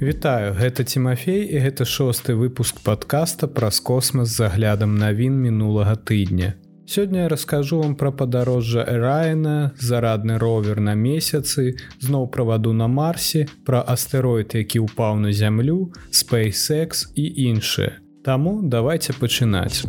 Вітаю гэта Тимофей і гэта шосты выпуск подкаста праз космас з заглядам навін мінулага тыдня. Сёння я раскажу вам пра падарожжа Эрайна, зарадны ровер на месяцы, зноў праваду на марсе, пра астэроід, які ўпаў на зямлю, SpaceX і іншае. Таму давайте пачынаць.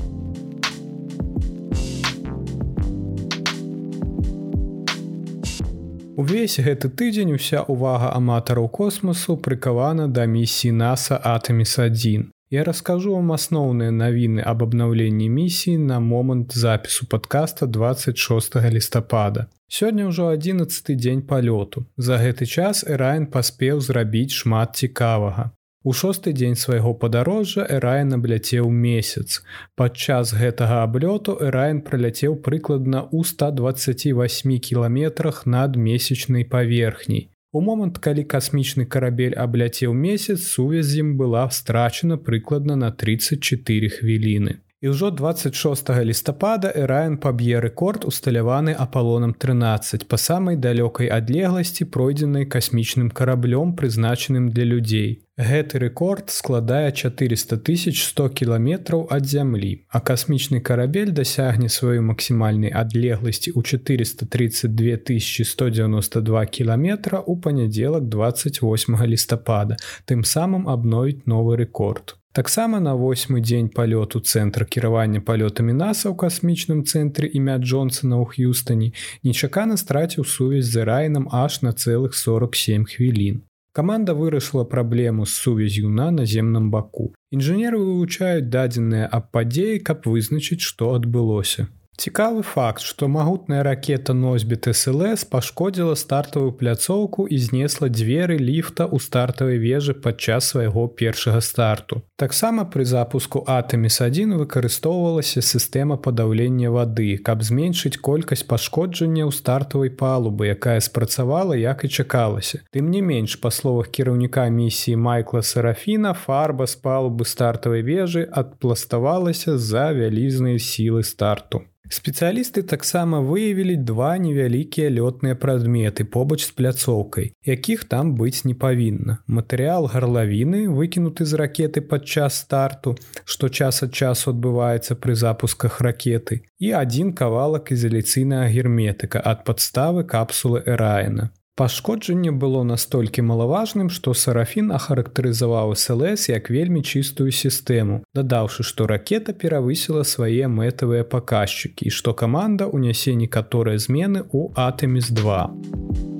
Увесь гэты тыдзень уся ўвага аматараў космосу прыкавана да місіі NASAа Атаміс1. Я раскажу вам асноўныя навіны аб абнаўленні місіі на момант запісу падкаста 26 лістапада. Сёння ўжо 11 дзень палёту. За гэты час Эрайн паспеў зрабіць шмат цікавага. У шосты дзень свайго падарожжа Эрайн абляцеў месяц. Падчас гэтага аблёту Эрайн праляцеў прыкладна ў 128 кіламетрах над месячнай паверхняй. У момант, калі касмічны карабель абляцеў месяц, сувязь з ім была страчана прыкладна на 34 хвіліны. І ўжо 26 лістапада Эрайн паб'е рэкорд усталяваны апалонам 13 па самай далёкай адлегласці пройдзенай касмічным караблём прызначаным для людзей. Гэты рэкорд складае 400 100 кіламетраў ад зямлі, а касмічны карабель дасягне сваёй максімальнай адлегласці ў 432 192 кіламетра ў панядзелак 28 лістапада, тым самым абновіць новы рэкорд. Таксама на восьмы дзень палёту цэнтра кіравання палётамі наса ў касмічным цэнтры імя Джонсона ў Х'юстані нечакана страціў сувязь з райнам аж на цэлых 47 хвілін. Каманда вырашыла праблему з сувязю на наземным баку. Інжынеры вывучаюць дадзеныя аб падзеі, каб вызначыць, што адбылося. Цікавы факт, што магутная ракета носьбіт СЛС пашкодзіла стартавую пляцоўку і знесла дзверы ліфта ў стартавай вежы падчас свайго першага старту. Таксама пры запуску Атэміс1 выкарыстоўвалася сістэма падаўлення вады, каб зменшыць колькасць пашкоджання ў стартавай палубы, якая спрацавала як і чакалася. Тым не менш па словах кіраўніка місіі Майкла Сарафіна фарба з палубы стартавай вежы адпластавалася з-за вялізныя сілы старту. Спецыялісты таксама выявілі два невялікія лётныя прадметы побач з пляцоўкай, якіх там быць не павінна. Матэрыял гарлавіны выкінуты з ракеты падчас старту, што час ад часу адбываецца пры запусках ракеты і адзін кавалак ізаляцыйнага герметыка ад падставы капсулы Эрайна. Пашкоджанне было настолькі малаважным, што сарафін ахарактарызаваў СЛС як вельмі чыстую сістэму, дадаўшы, што ракета перавысіла свае мэтавыя паказчыкі і што каманда ўнясе некаторыя змены ў Атэміс 2.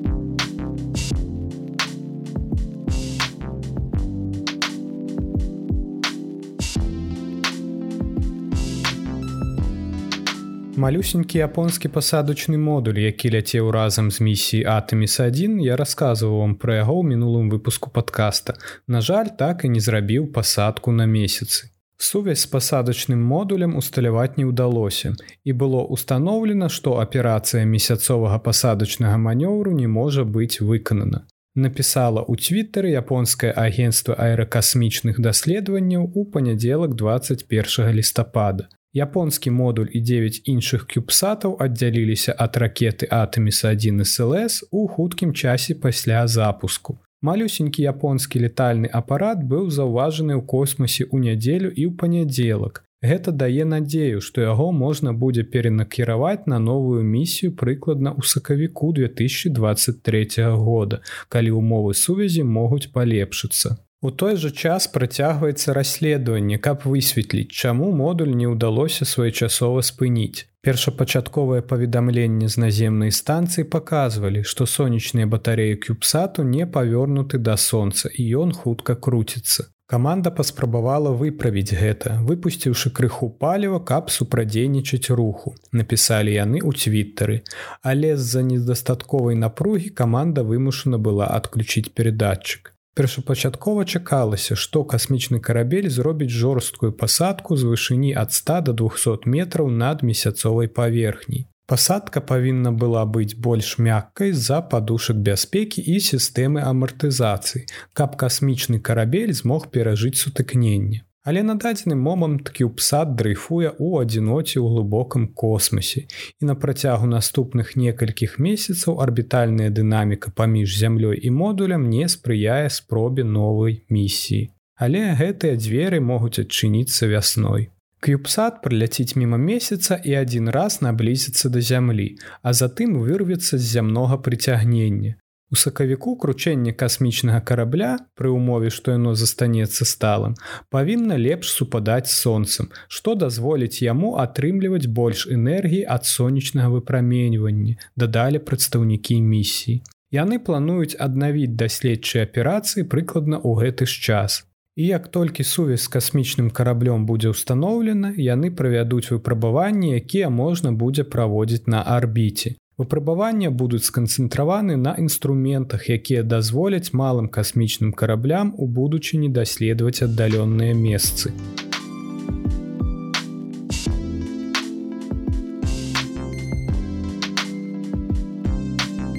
Малюсенькі японскі пасадачны модуль, які ляцеў разам з місіі Атэміс1, я расказваў вам пра яго ў мінулым выпуску падкаста. На жаль, так і не зрабіў пасадку на месяцы. Сувязь з пасадачным модулем усталяваць не ўдалося. І было ўстаноўлена, што аперацыя месяцовага пасадачнага манёўру не можа быць выканана. Напісала ў твиттары японскае агенцтва аэракасмічных даследаванняў у панядзелак 21 лістапада. Японскі модуль і 9 іншых кюбсатаў аддзяліліся ад ракеты Атэміс1 СЛС у хуткім часе пасля запуску. Малюсенькі японскі летальны апарат быў заўважаны ў космосе ў нядзелю і ў панядзелак. Гэта дае надзею, што яго можна будзе перанакіраваць на новую місію прыкладна ў сакавіку 2023 года, калі ўмовы сувязі могуць палепшыцца. У той жа час працягваецца расследаванне, каб высветліць, чаму модуль не ўдалося своечасова спыніць. Першапачатковае паведамленне з наземнай станцыі паказвалі, што сонечныя батареі кюбсату не павёрнуты да сонца і ён хутка круціцца. Каманда паспрабавала выправіць гэта, выпусціўшы крыху паліва, каб супрадзейнічаць руху. Напісалі яны ў твиттары. Але з-за недастатковай напругі каманда вымушана была адключіць перадатчык. Першапачаткова чакалася, што касмічны карабель зробіць жорсткую пасадку з вышыні ад 100 до 200 метраў над месяцовай паверхняй. Пасадка павінна была быць больш мяккай з-за падушак бяспекі і сістэмы амартызацыі, каб касмічны карабель змог перажыць сутыкненне. Але на дадзены момант кюбсад дрейфуе ў адзіноце ў глыбокім космосе і на працягу наступных некалькіх месяцаў арбітальная дынаміка паміж зямлёй і модулям не спрыяе спробе новай місіі. Але гэтыя дзверы могуць адчыніцца вясной. Кюбсад прыляціць міма месяца і адзін раз наблізіцца да зямлі, а затым вырвецца з зямнога прыцягнення. У сакавіку кручэнне касмічнага карабля пры ўмове, што яно застанецца сталым, павінна лепш супадаць сонцам, што дазволіць яму атрымліваць больш энергіі ад сонечнага выпраменьвання, дадалі прадстаўнікі місіі. Яны плануюць аднавіць даследчыя аперацыі прыкладна ў гэты ж час. І як толькі сувязь з касмічным караблём будзе ўстаноўлена, яны правядуць выпрабаванні, якія можна будзе праводзіць на арбіце. Выпрабавання будуць сканцэнтраваны на інструментах, якія дазволяць малым касмічным караблям у будучыні даследаваць аддалённыя месцы.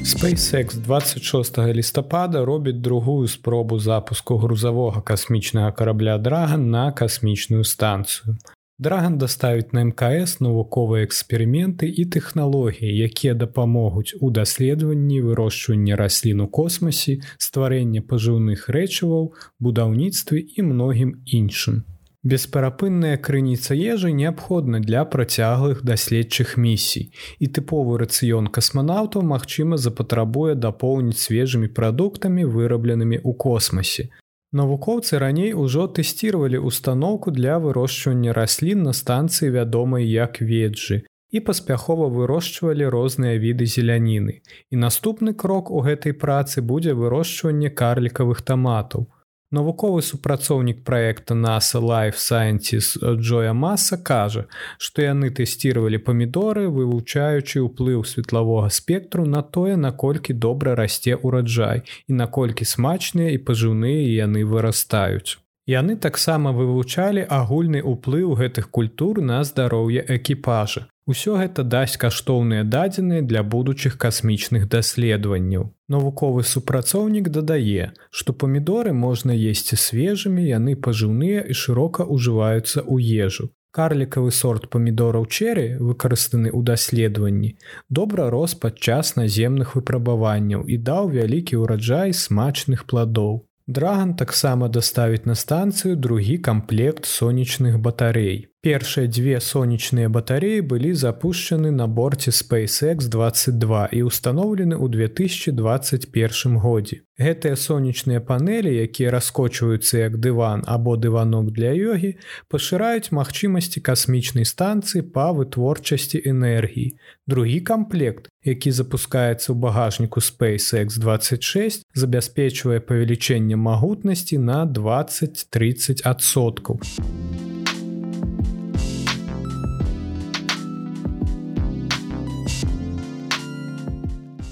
SpaceX 26 лістапада робіць другую спробу запуску грузавога касмічнага карабля Драган на касмічную станцыю. Драган даставіць на мкс навуковыя эксперыменты і тэхналогіі, якія дапамогуць у даследаванні вырошчвання раслін у космосе, стварэння пажыўных рэчываў, будаўніцтве і многім іншым. Бесперапынная крыніца ежы неабходна для працяглых даследчых місій. І тыповы рацыён касманаўтаў, магчыма, запатрабуе дапоўніць свежымі прадуктамі, вырабленымі ў космосе. Навукоўцы раней ужо тэсціравалі установку для вырошчвання раслін на станцыі вядомай як веджы і паспяхова вырошчвалі розныя віды зеляніны. І наступны крок у гэтай працы будзе вырошчванне карлікавых таматаў. Навуковы супрацоўнік праекта NASA Life Scientist Джоя Маса кажа, што яны тэсціравалі памідоры, вывучаючы ўплыў светлавога спектру на тое, наколькі добра расце ўраджай і наколькі смачныя і пажыўныя яны вырастаюць. Яны таксама вывучалі агульны ўплыў гэтых культур на здароўе экіпажа. Усё гэта дасць каштоўныя дадзеныя для будучых касмічных даследаванняў. Навуковы супрацоўнік дадае, што памідоры можна есці свежымі, яны пажыўныя і шырока ўжываюцца ў ежу. Карлікавы сорт памідораў черы, выкарыстаны ў даследаванні, добра рос падчас наземных выпрабаванняў і даў вялікі ўраджай смачных пладоў. Драган таксама даставіць на станцыю другі камплект сонечных батарей. Першыя дзве сонечныя батареі былі запушчаны на борце SpaceX22 і ўстаноўлены ў 2021 годзе. Гэтыя сонечныя панелі, якія раскочваюцца як дыван або дыванок для йогі, пашыраюць магчымасці касмічнай станцыі па вытворчасці энергіі. Другі камплект, які запускаецца ў багажніку SpaceX26, забяспечвае павелічэнне магутнасці на 20-30 адсоткаў.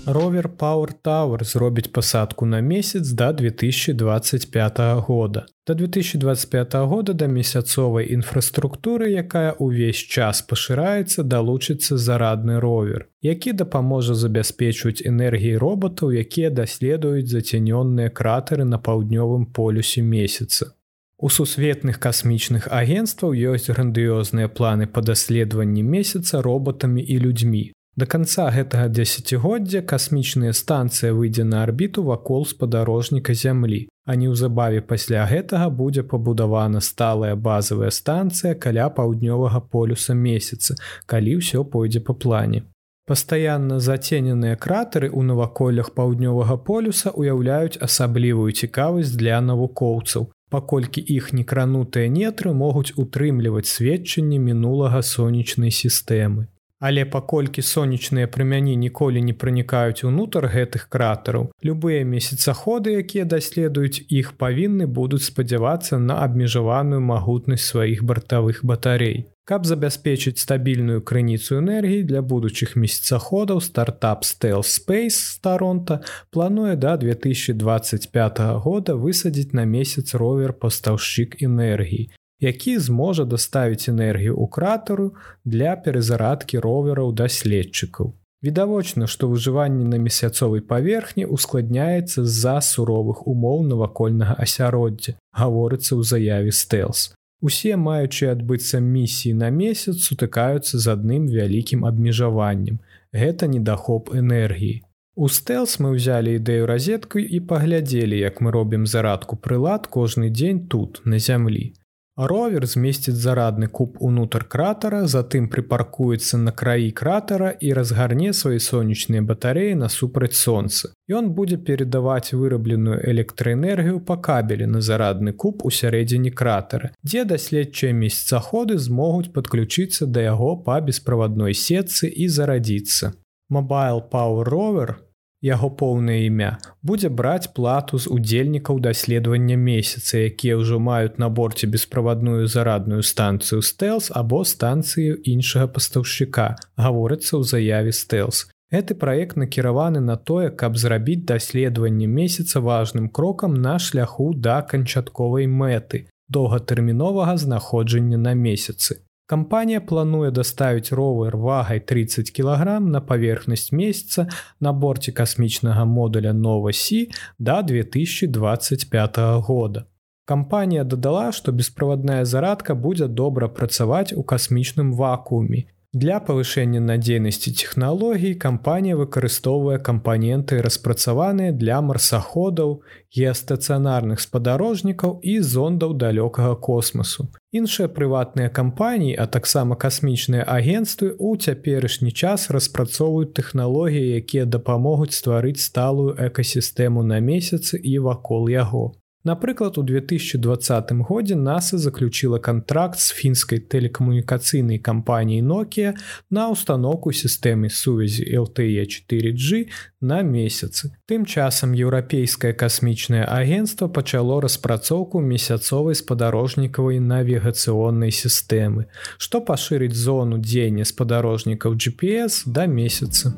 Ровер Power Tower зробіць пасадку на месяц да 2025 года. До 2025 года да месяцовай інфраструктуры, якая ўвесь час пашыраецца, далучыцца зарадны ровер, які дапаможа забяспечваць энергіі роботаў, якія даследуюць зацянённыя кратары на паўднёвым полюсе месяца. У сусветных касмічных агенцтваў ёсць грандыёзныя планы па даследаванні месяца роботамі і людзьмі. Да канца гэтага дзесяцігоддзя касмічная станцыя выйдзе на арбіту вакол спадарожніка зямлі. А неўзабаве пасля гэтага будзе пабудавана сталая базавая станцыя каля паўднёвага полюса месяца, калі ўсё пойдзе па плане. Пастаянна зацененыя кратары ў наваколлях паўднёвага полюса ўяўляюць асаблівую цікавасць для навукоўцаў, паколькі іх некранутыя нетры могуць утрымліваць сведчанні мінулага сонечнай сістэмы. Але паколькі сонечныя прамяні ніколі не пранікаюць унутр гэтых кратараў, любыя месяцаходы, якія даследуюць іх павінны будуць спадзявацца на абмежаваную магутнасць сваіх бартавых батарей. Каб забяспечыць стабільную крыніцу энергіі для будучых месяцаходаў стартап Стел Space Таронта плануе да 2025 года высадзіць на месяц ровер пастаўшчык энергіі, які зможа даставіць энергію ў кратару для перазарадкі ровераў даследчыкаў. Відавочна, што выжыванне на месяцовай паверхні ускладняецца з-за суровых умоў навакольнага асяроддзя, гаворыцца ў заяве стэлс. Усе маючыя адбыцца місіі на месяц сутыкаюцца з адным вялікім абмежаваннем. Гэта недахоп энергіі. У стэлс мы ўзялі ідэю розетку і паглядзелі, як мы робім зарадку прылад кожны дзень тут, на зямлі. Ровер змесціць зарадны куб унутр кратара, затым прыпаркуецца на краі кратара і разгарне свае сонечныя батареі насупраць сонца. Ён будзе перадаваць вырабленую электраэнергію па кабелі на зарадны куб у сярэдзіне кратара, дзе даследчыя месяцаходы змогуць падключыцца да яго па бесправадной сетцы і зарадзіцца. Mobile Power Rover яго поўнае імя. Будзе браць плату з удзельнікаў даследавання месяца якія ўжо маюць на борце бесправадную зарадную станцыю стэлс або станцыю іншага пастаўшчыка гаворыцца ў заяве стэлс гэты праект накіраваны на тое каб зрабіць даследаванне месяца важным крокам на шляху да канчатковай мэты доўгатэрміновага знаходжання на месяцы Кампанія плануе даставіць ровер вагай 30 кг на паверхнасць месяца на борце касмічнага модуля Новасі да 2025 года. Кампанія дадала, што беспроводная зарадка будзе добра працаваць у касмічным вакууме Для павышэння надзейнасці тэхналогій кампанія выкарыстоўвае кампаненты распрацаваныя для марсаходаў, геастацыянарных спадарожнікаў і зондаў далёкага космасу. Іншыя прыватныя кампаніі, а таксама касмічныя агенцтвы ў цяперашні час распрацоўваюць тэхналогіі, якія дапамогуць стварыць сталую экасістэму на месяцы і вакол яго. Напрыклад, у 2020 годзе NASAа заключила контракт з фінскай тэлекамунікацыйнай кампаніяй Nokia на установку сістэмы сувязі LTE4G на месяцы. Тым часам еўрапейскае касмічнае агенцтва пачало распрацоўку месяцовай спадарожнікавай навігацыоннай сістэмы, што пашырыць зону дзеяння спадарожнікаў GPS да месяца.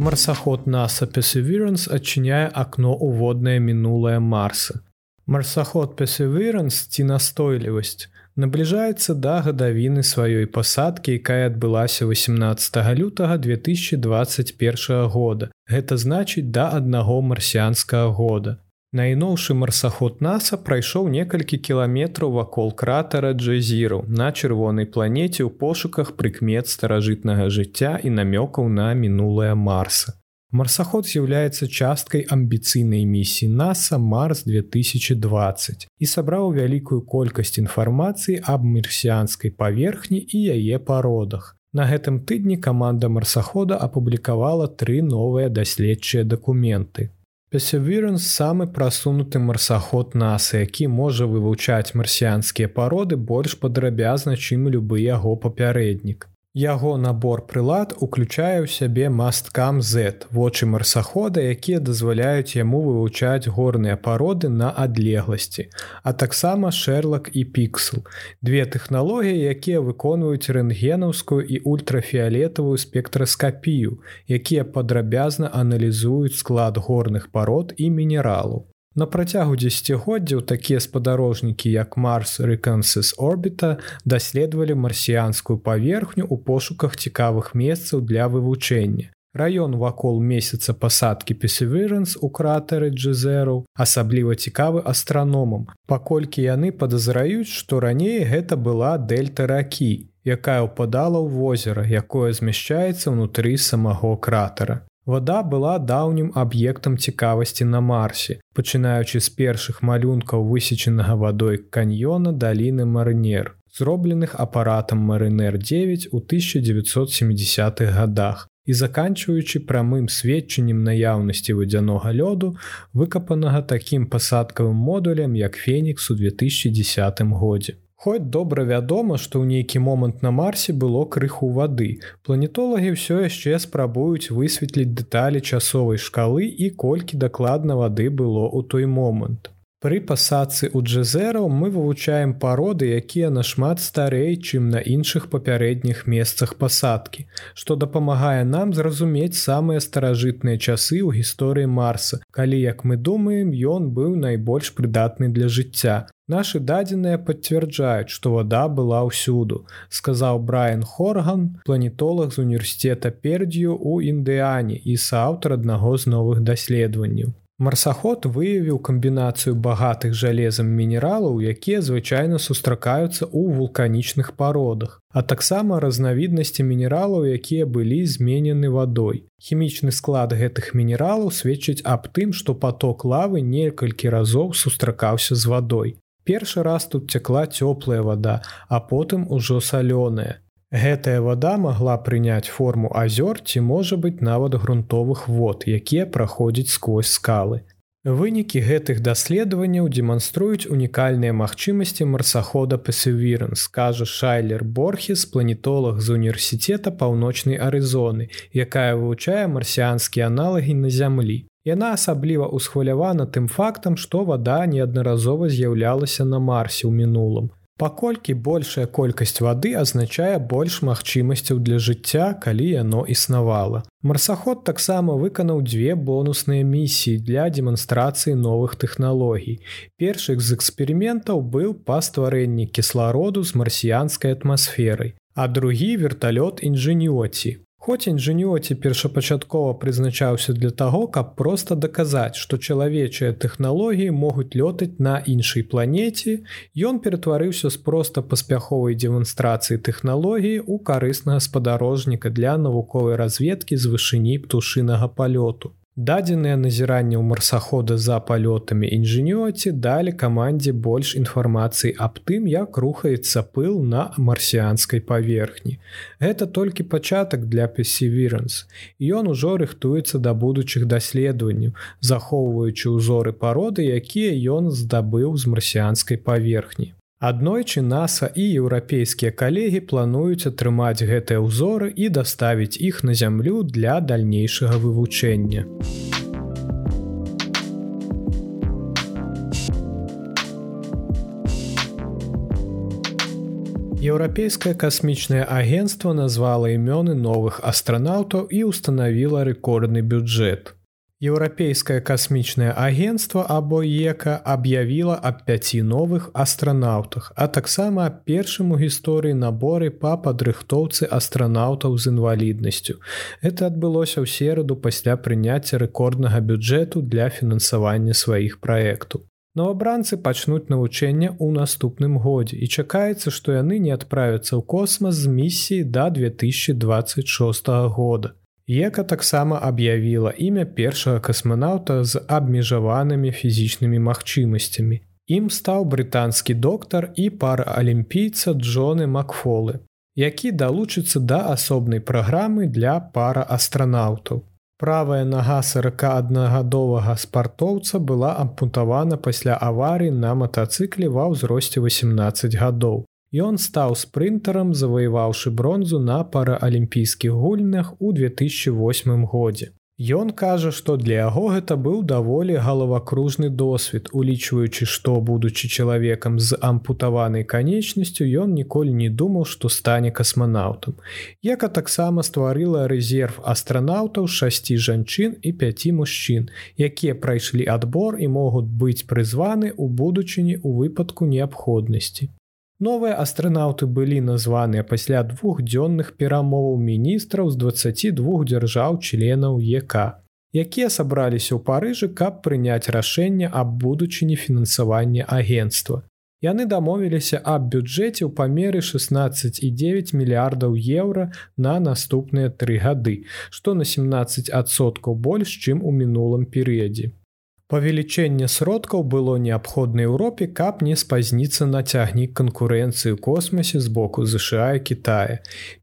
Марсаход NASA Perseverance адчыняе акно ў воднае мінулае Марса. Марсаход Perseverance ці настойлівасць набліжаецца да гадавіны сваёй пасадкі, якая адбылася 18 лютага 2021 года. Гэта значыць да аднаго марсіанскага года. Найноўшы марсаход NASAа прайшоў некалькі кіламетраў вакол кратара Джезіру на чырвонай планеце ў пошуках прыкмет старажытнага жыцця і намёкаў на мінулае Марса. Марсаход з'яўляецца часткай амбіцыйнай місіі NASAа Марс 2020 і сабраў вялікую колькасць інфармацыі аб мерсіанскай паверхні і яе пародах. На гэтым тыдні каманда марсахода апублікавала тры новыя даследчыя дакументы. Perseverance самы прасунуты марсаход NASA, які можа вывучаць марсіянскія пароды больш падрабязна, чым любы яго папярэднік. Яго набор прылад уключае ў сябе масткам Z, вочы марсахода, якія дазваляюць яму вывучаць горныя пароды на адлегласці, а таксама шэрлак і піксел. Две тэхналогіі, якія выконваюць рэнтгенаўскую і ультрафіолетавую спектраскапію, якія падрабязна аналізуюць склад горных парод і мінералу. На працягу дзесяцігоддзяў такія спадарожнікі, як Марс Рекансис Орбіта даследавалі марсіянскую паверхню ў пошуках цікавых месцаў для вывучэння. Раён вакол месяца пасадкі Песеверэнс у кратары Джезеру асабліва цікавы астраномам, паколькі яны падазраюць, што раней гэта была дельта ракі, якая ўпадала ў возера, якое змяшчаецца ўнутры самого кратара. Вада была даўнім аб'ектам цікавасці на марсе, пачынаючы з першых малюнкаў высечанага вадой каньёна даліны марынер, зробленых апаратам марынер 9 у 1970-х годах і заканчваючы прамым сведчаннем наяўнасці вадзянога лёду, выкапанага такім пасадкавым модулем як Фенікс у 2010 годзе. Хоць добра вядома, што ў нейкі момант на марсе было крыху вады. Планетолагі ўсё яшчэ спрабуюць высветліць дэталі часовай шкалы і колькі дакладна вады было ў той момант. Пры пасадцы ў джезераў мы вывучаем пароды, якія нашмат старэй, чым на іншых папярэдніх месцах пасадкі, што дапамагае нам зразумець самыя старажытныя часы ў гісторыі Марса, калі, як мы думаем, ён быў найбольш прыдатны для жыцця. Нашы дадзеныя пацвярджаюць, што вада была ўсюду, сказаў Брайан Хорган, планетолог з універсітэта Пердзію ў Індыяне і сааўтар аднаго з новых даследаванняў. Марсаход выявіў камбінацыю багатых жалезам мінералаў, якія звычайна сустракаюцца ў вулканічных пародах, а таксама разнавіднасці мінералаў, якія былі зменены вадой. Хімічны склад гэтых мінералаў сведчыць аб тым, што поток лавы некалькі разоў сустракаўся з вадой. Першы раз тут цякла цёплая вада, а потым ужо салёная. Гэтая вада магла прыняць форму азёр ці можа быць нават грунтовых вод, якія праходзяць сквозь скалы. Вынікі гэтых даследаванняў дэманструюць унікальныя магчымасці марсахода Пасевірн, скажа Шайлер Борхес, планетолог з універсітэта паўночнай Арызоны, якая вывучае марсіянскія аналагі на зямлі. Яна асабліва ўсхвалявана тым фактам, што вада неаднаразова з'яўлялася на марсе ў мінулым паколькі большая колькасць вады азначае больш магчымасцяў для жыцця, калі яно існавала. Марсаход таксама выканаў дзве бонусныя місіі для дэманстрацыі новых тэхналогій. Першых з эксперыментаў быў па стварэнні кіслароду з марсіянскай атмасферай, а другі верталёт інжынюоці. Хоць інжынюоці першапачаткова прызначаўся для таго, каб проста даказаць, што чалавечыя тэхналогіі могуць лётаць на іншай планеце, ён ператварыўся з проста паспяховай дэманстрацыі тэхналогіі ў карыснага спадарожніка для навуковай разведкі з вышыні птушынага палёту. Дадзеныя назіранні ў марсахода за палётамі інжынёці далі камандзе больш інфармацыі аб тым, як рухаецца пыл на марсіанскай паверхні. Гэта толькі пачатак для песівіранс. Ён ужо рыхтуецца да будучых даследаванняў, захоўваючы ўзоры пароды, якія ён здабыў з марсіанскай паверхні. Аднойчы NASAа і еўрапейскія калегі плануюць атрымаць гэтыя ўзоры і даставіць іх на зямлю для дальнейшага вывучэння. Еўрапейскае касмічнае агенцтва назвала імёны новых астранаўтаў і ўстанавіла рэкордны бюджэт. Еўрапейскае касмічнае агенцтва або ека аб'явіла аб пяці новых астранаўтах, а таксама першым у гісторыі наборы па падрыхтоўцы астранаўтаў з інваліднасцю. Это адбылося ў сераду пасля прыняцця рэкорднага бюджэту для фінансавання сваіх праектаў. Новабранцы пачнуць навучэнне ў наступным годзе і чакаецца, што яны не адправяцца ў космас з місіі да 2026 года. Ека таксама аб'явіла імя першага касманаўта з абмежаванымі фізічнымі магчымасцямі. Ім стаў брытанскі доктар і параалімпійца Джоны Макфолы, які далучыцца да асобнай праграмы для параастранаўтаў. Правая нага 41гадовага спартоўца была ампутавана пасля аварыі на матацыкле ва ўзросце 18 гадоў. Ён стаў спрынтарам, заваяваўшы бронзу на параалімпійскіх гульнях у 2008 годзе. Ён кажа, што для яго гэта быў даволі галавакружны досвед, улічваючы, што, будучы чалавекам з ампутаванай канечнасцю, ён ніколі не думаў, што стане касманаўтам. Яка таксама стварыла рэзерв астранаўтаў шасці жанчын і пяці мужчын, якія прайшлі адбор і могуць быць прызваны ў будучыні ў выпадку неабходнасці. Новыя астранаўты былі названыя пасля двух дзённых перамоваў міністраў з 22 дзяржаў членаў ЕК, якія сабраліся ў парыжы, каб прыняць рашэнне аб будучыні фінансавання агенства. Яны дамовіліся аб бюджэце ў памеры 16,9 мільярдаў еўра на наступныя тры гады, што на 17соткаў больш, чым у мінулым перыядзе. Павелічэнне сродкаў было неабходна Еўропе, каб не спазніцца на цягнік канкурэнцыі космасе з боку ЗША і Китая.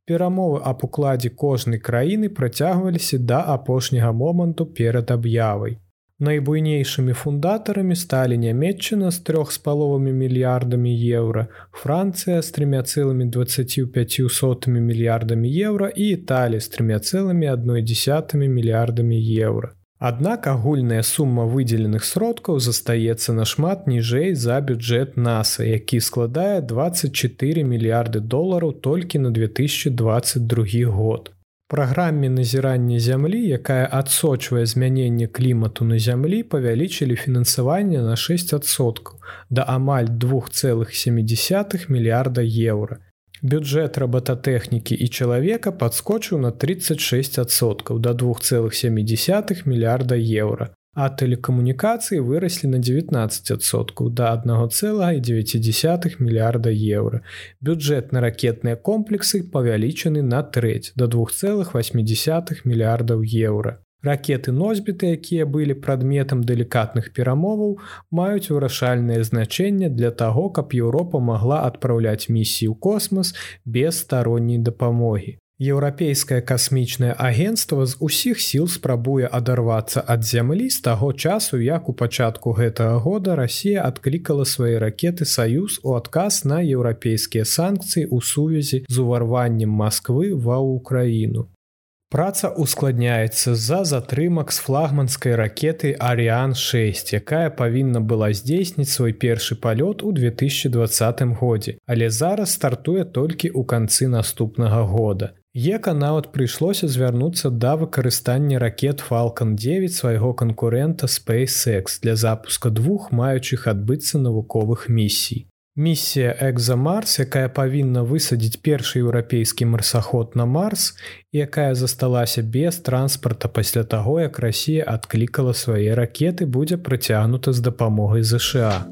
Перамовы аб укладзе кожнай краіны працягваліся да апошняга моманту перад аб'явай. Найбуйнейшымі фундатарамі сталі нямметчына з трох з паловамі мільярдамі еўра, Францыя з тремя цэлымі 25 сотымі мільярдамі еўра і Італі з тремя цэлымі адной десятымі мільярдамі еўра. Аднак агульная сума выдзеленых сродкаў застаецца нашмат ніжэй за бюджэт NASAа, які складае 24 мільярды долараў толькі на 2022 год. Праграме назірання зямлі, якая адсочвае змяненне клімату на зямлі, павялічылі фінансаванне на 6соткаў да амаль 2,7 мільярда еўра. Бюджэт работатэхнікі і чалавека падскочыў на 36соткаў да 2,7 мільярда еўра а тэлекамунікацыі выраслі на 19соткаў да 1,9 мільярда еўра. Бюджэт на ракетныя комплексы павялічаны на трэць да 2,8 мільярдаў еўра. Ракеты носьбіты, якія былі прадметам далікатных перамоваў, маюць вырашальнае значэнне для таго, каб Еўропа магла адпраўляць місіі ў космас без старонняй дапамогі. Еўрапейскае касмічнае агенцтва з усіх сіл спрабуе адарвацца ад зямлі з таго часу, як у пачатку гэтага года Расія адклікала свае ракеты саюз у адказ на еўрапейскія санкцыі ў сувязі з уварваннем Масквы ва ўкраіну. Праца ускладняецца з-за затрымак з флагманскай ракеты Арыан 6, якая павінна была здзейсніць свой першы палёт у 2020 годзе, але зараз стартуе толькі ў канцы наступнага года. Ека нават прыйшлося звярнуцца да выкарыстання ракет Falалcon 9 свайго канкурэнта SpaceX для запуска двух маючых адбыцца навуковых місій. Місія Экзамарс, якая павінна высадзіць першы еўрапейскі марсаход на Марс, якая засталася без транспарта пасля таго, як Расія адклікала свае ракеты, будзе працягнута з дапамогай ЗША.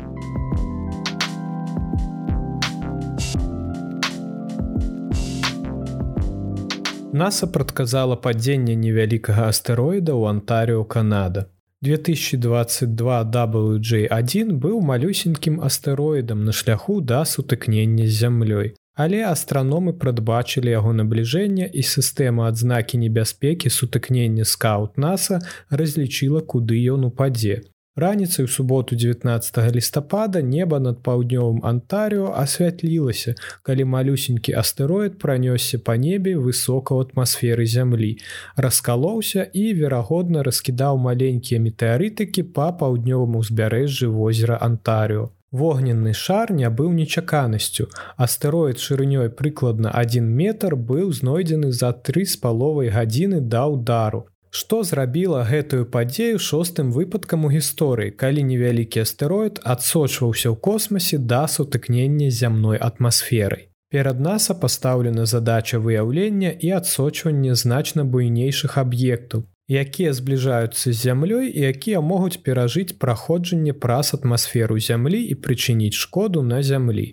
NASA прадказала падзенне невялікага астэроіда ў Антарыо Канада. 2022 WJ1 быў малюсенькім астэроідам на шляху да сутыкнення з зямлёй. Але астраномы прадбачылі яго набліжэнне і сістэма адзнакі небяспекі сутыкнення скаут NASAа разлічыла, куды ён упадзе. Раніцай у суботу 19 лістапада неба над паўднёвым Антарыо асвятлілася, калі малюсенькі астэроід пранёсся па небе высока ў атмасферы зямлі, раскалоўся і, верагодна, раскідаў маленькія метэарытыкі па паўднёвым узбярэжжы возера Антарыо. Вогненны шар не быў нечаканасцю. Астэроід шырынёй прыкладна 1 метр быў знойдзены за тры з паловай гадзіны да ўдару. Што зрабіла гэтую падзею шостым выпадкам у гісторыі, калі невялікі астэроід адсочваўся ў космасе да сутыкнення зямной атмасферай. Перад наса пастаўлена задача выяўлення і адсочвання значна буйнейшых аб'ектаў, якія збліжаюцца з зямлёй і якія могуць перажыць праходжанне праз атмасферу зямлі і прычыніць шкоду на зямлі.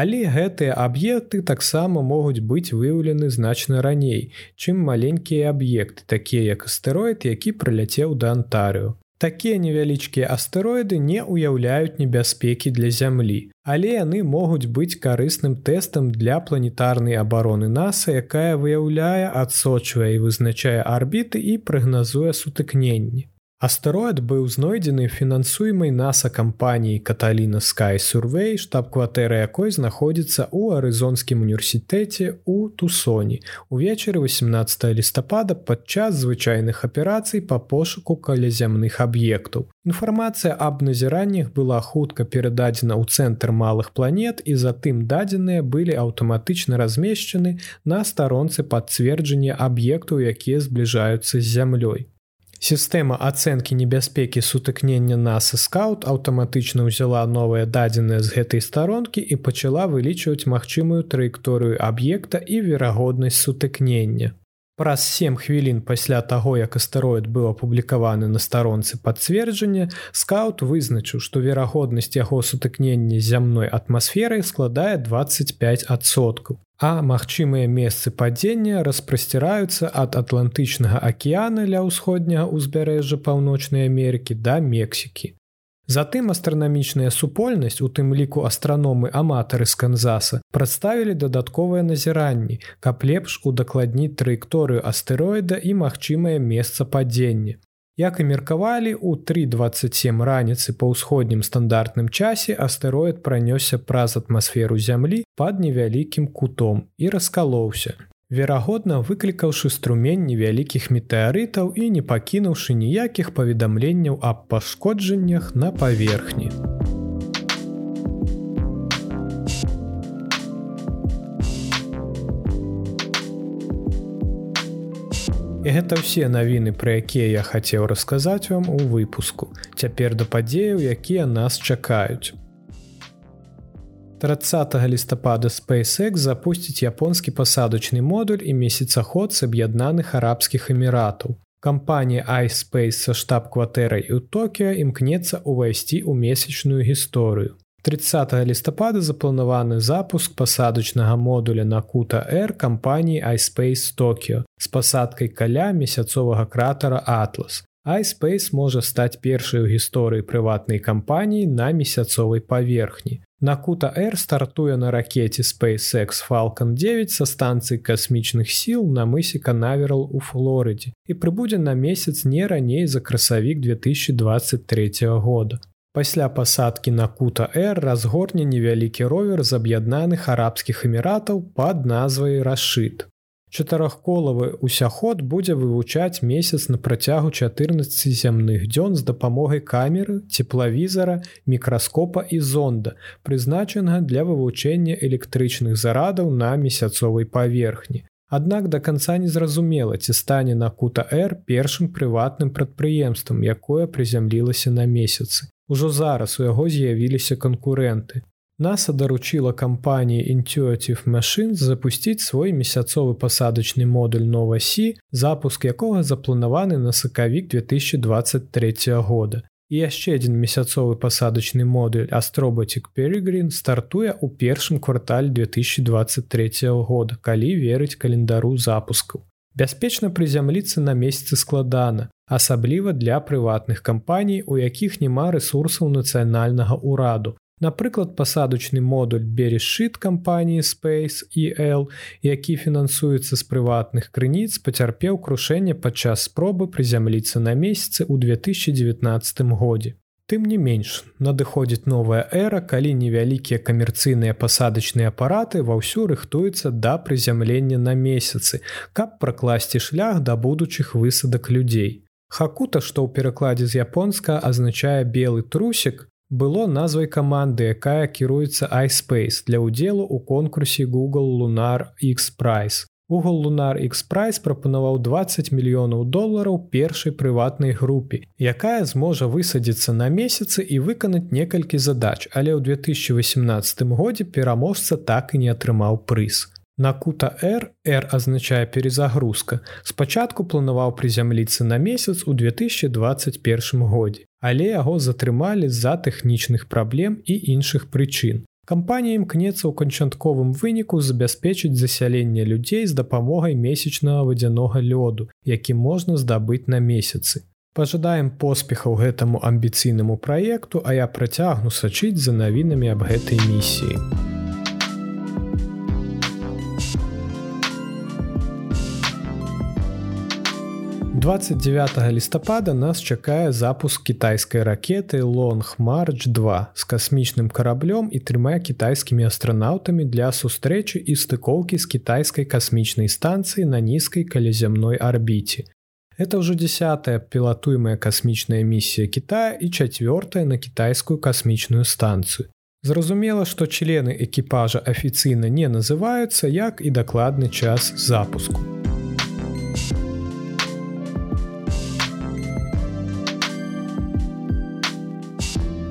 Але гэтыя аб'екты таксама могуць быць выяўлены значна раней, чым маленькія аб'екты, такія як астэроід, які прыляцеў да Антарыо. Такія невялічкія астэроіды не ўяўляюць небяспекі для зямлі, але яны могуць быць карысным тэстам для планетарнай абароны NASAа, якая выяўляе, адсочвае і вызначае арбіты і прагназуе сутыкненні. Астэроід быў знойдзены фінансуемай NASAа кампаніяй Каталіна Sky Survey, штаб-кватэры якой знаходзіцца ў арызонскім універсітэце ў Тусоні. Увечары 18 лістапада падчас звычайных аперацый па пошуку калязямных аб'ектаў. Інфармацыя аб назіраннях была хутка перададзена ў цэнтр малых планет і затым дадзеныя былі аўтаматычна размешчаны на старонцы падцверджання аб'ектаў, якія збліжаюцца з зямлёй. Сістэма ацэнкі небяспекі сутыкнення NASA скаут аўтаматычна ўзяла новыя дадзеныя з гэтай старонкі і пачала вылічваць магчымую траекторыю аб'екта і верагоднасць сутыкнення. Праз 7 хвілін пасля таго, як астэроід быў апублікаваны на старонцы пацверджання, скаут вызначыў, што верагоднасць яго сутыкнення зямной атмасферай складае 25соткаў а магчымыя месцы падзення распрасціраюцца ад атлантычнага акіяна ля ўсходняга ўзбярэжжа паўночнай Амерыкі да Мексікі. Затым астранамічная супольнасць, у тым ліку астраномы аматары з канзаса прадставілі дадатковыя назіранні, каб лепш удакладніць траекторыю астэроіда і магчымае месца падзення. Як і меркавалі, у 327 раніцы па ўсходнім стандартным часе астэроід пранёсся праз атмасферу зямлі пад невялікім кутом і раскалоўся. Верагодна, выклікаўшы струмень невялікіх метэарытаў і не пакінуўшы ніякіх паведамленняў аб пашкоджаннях на паверхні. І гэта ўсе навіны, пра якія я хацеў расказаць вам у выпуску. Цяпер да падзеяў, якія нас чакаюць. 30 лістапада SpaceX запусціць японскі пасадачны модуль і месяцаход з аб'яднаных арабскіх эміратаў. Кампанія iSpace са штаб-кватэрай у Токіо імкнецца ўвайсці ў месячную гісторыю. 30 лістапада запланаваны запуск пасадачнага модуля на кута R кампаніі iSpace Токіо з пасадкай каля месяцовага кратара Атлас. iSpace можа стаць першай у гісторыі прыватнай кампаніі на месяцовай паверхні. Накута Р стартуе на ракете SpaceX Falcon 9 са станцыі касмічных сіл на мысе Канаверал у Флорыдзе і прыбудзе на месяц не раней за красавік 2023 года. Пасля пасадкі на кута Р разгорне невялікі ровер з аб'яднаных арабскіх эміратаў пад назвай Рашыт. Чатырохколавы усяход будзе вывучаць месяц на працягу 14 зямных дзён з дапамогай камеры, цеплавізара, мікраскопа і зонда, прызначанага для вывучэння электрычных зарадаў на месяцовай паверхні. Аднак да канца незразумела, ці стане на кута Р першым прыватным прадпрыемствам, якое прызямлілася на месяцы. Ужо зараз у яго з'явіліся канкурэнты. NASA даручыла кампаніі Intuitive Machine запусціць свой месяцовы пасадачны модуль Новасі, запуск якога запланаваны на сакавік 2023 года. І яшчэ адзін месяцовы пасадачны модуль Астробатик Перегрин стартуе ў першым квартале 2023 года, калі верыць календару запускаў. Бяспечна прызямліцца на месяцы складана, асабліва для прыватных кампаній, у якіх няма рэсурсаў нацыянальнага ўраду, Напрыклад, пасадачны модуль берешшыт кампаніі Space EL, які фінансуецца з прыватных крыніц, пацярпеў крушэнне падчас спробы прызямліцца на месяцы ў 2019 годзе. Тым не менш, надыходзіць новая эра, калі невялікія камерцыйныя пасадачныя апараты ваўсю рыхтуюцца да прызямлення на месяцы, каб пракласці шлях да будучых высадак людзей. Хакута, што ў перакладзе з японска азначае белы трусік, было назвай каманды, якая кіруецца iSpace для ўдзелу ў конкурсе Google Lunar X Prize. Google Lunar X Prize прапанаваў 20 мільёнаў долараў першай прыватнай групе, якая зможа высадзіцца на месяцы і выканаць некалькі задач, але ў 2018 годзе пераможца так і не атрымаў прыз. На кута R R азначае перезагрузка. Спачатку планаваў прызямліцца на месяц у 2021 годзе, але яго затрымалі з-за тэхнічных праблем і іншых прычын. Кампанія імкнецца ў канчатковым выніку забяспечыць засяленне людзей з дапамогай месячнага вадзянога лёду, які можна здабыць на месяцы. Пажадаем поспехаў гэтаму амбіцыйнаму праекту, а я працягну сачыць за навінамі аб гэтай місіі. 29 лістапада нас чакае запуск кітайскай ракеты Long March 2 з касмічным караблём і трыма кітайскімі астранаўтамі для сустрэчы і стыкоўкі з кітайскай касмічнай станцыі на нізкай калязямной арбіце. Это ўжо десятая пілатуемая касмічная місія Китая і чацвёртая на кітайскую касмічную станцыю. Зразумела, што члены экіпажа афіцыйна не называюцца як і дакладны час запуску.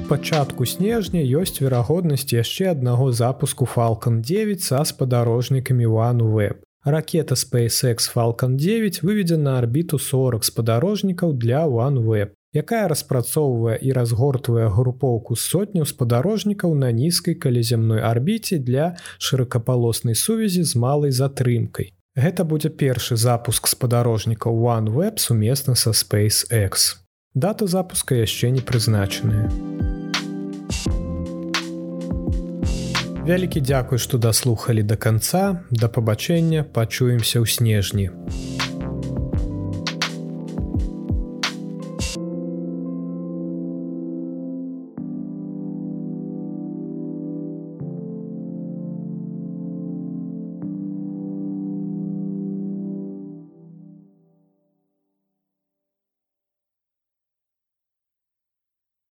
Пачатку снежня ёсць верагоднасць яшчэ аднаго запуску Falалcon 9 са спадарожнікамі OneWeb. Ракета SpaceX Falалcon 9 выведзе на арбіту 40 спадарожнікаў для OneWeb, якая распрацоўвае і разгортвае групоўку сотняў спадарожнікаў на нізкай каляземной арбіце для шырокапалоснай сувязі з малай затрымкай. Гэта будзе першы запуск спадарожнікаў OneWeb сумесна са SpaceX. Дата запуска яшчэ не прызначаная. Вялікі дзякуй, што даслухалі да канца, да пабачэння, пачуемся ў снежні.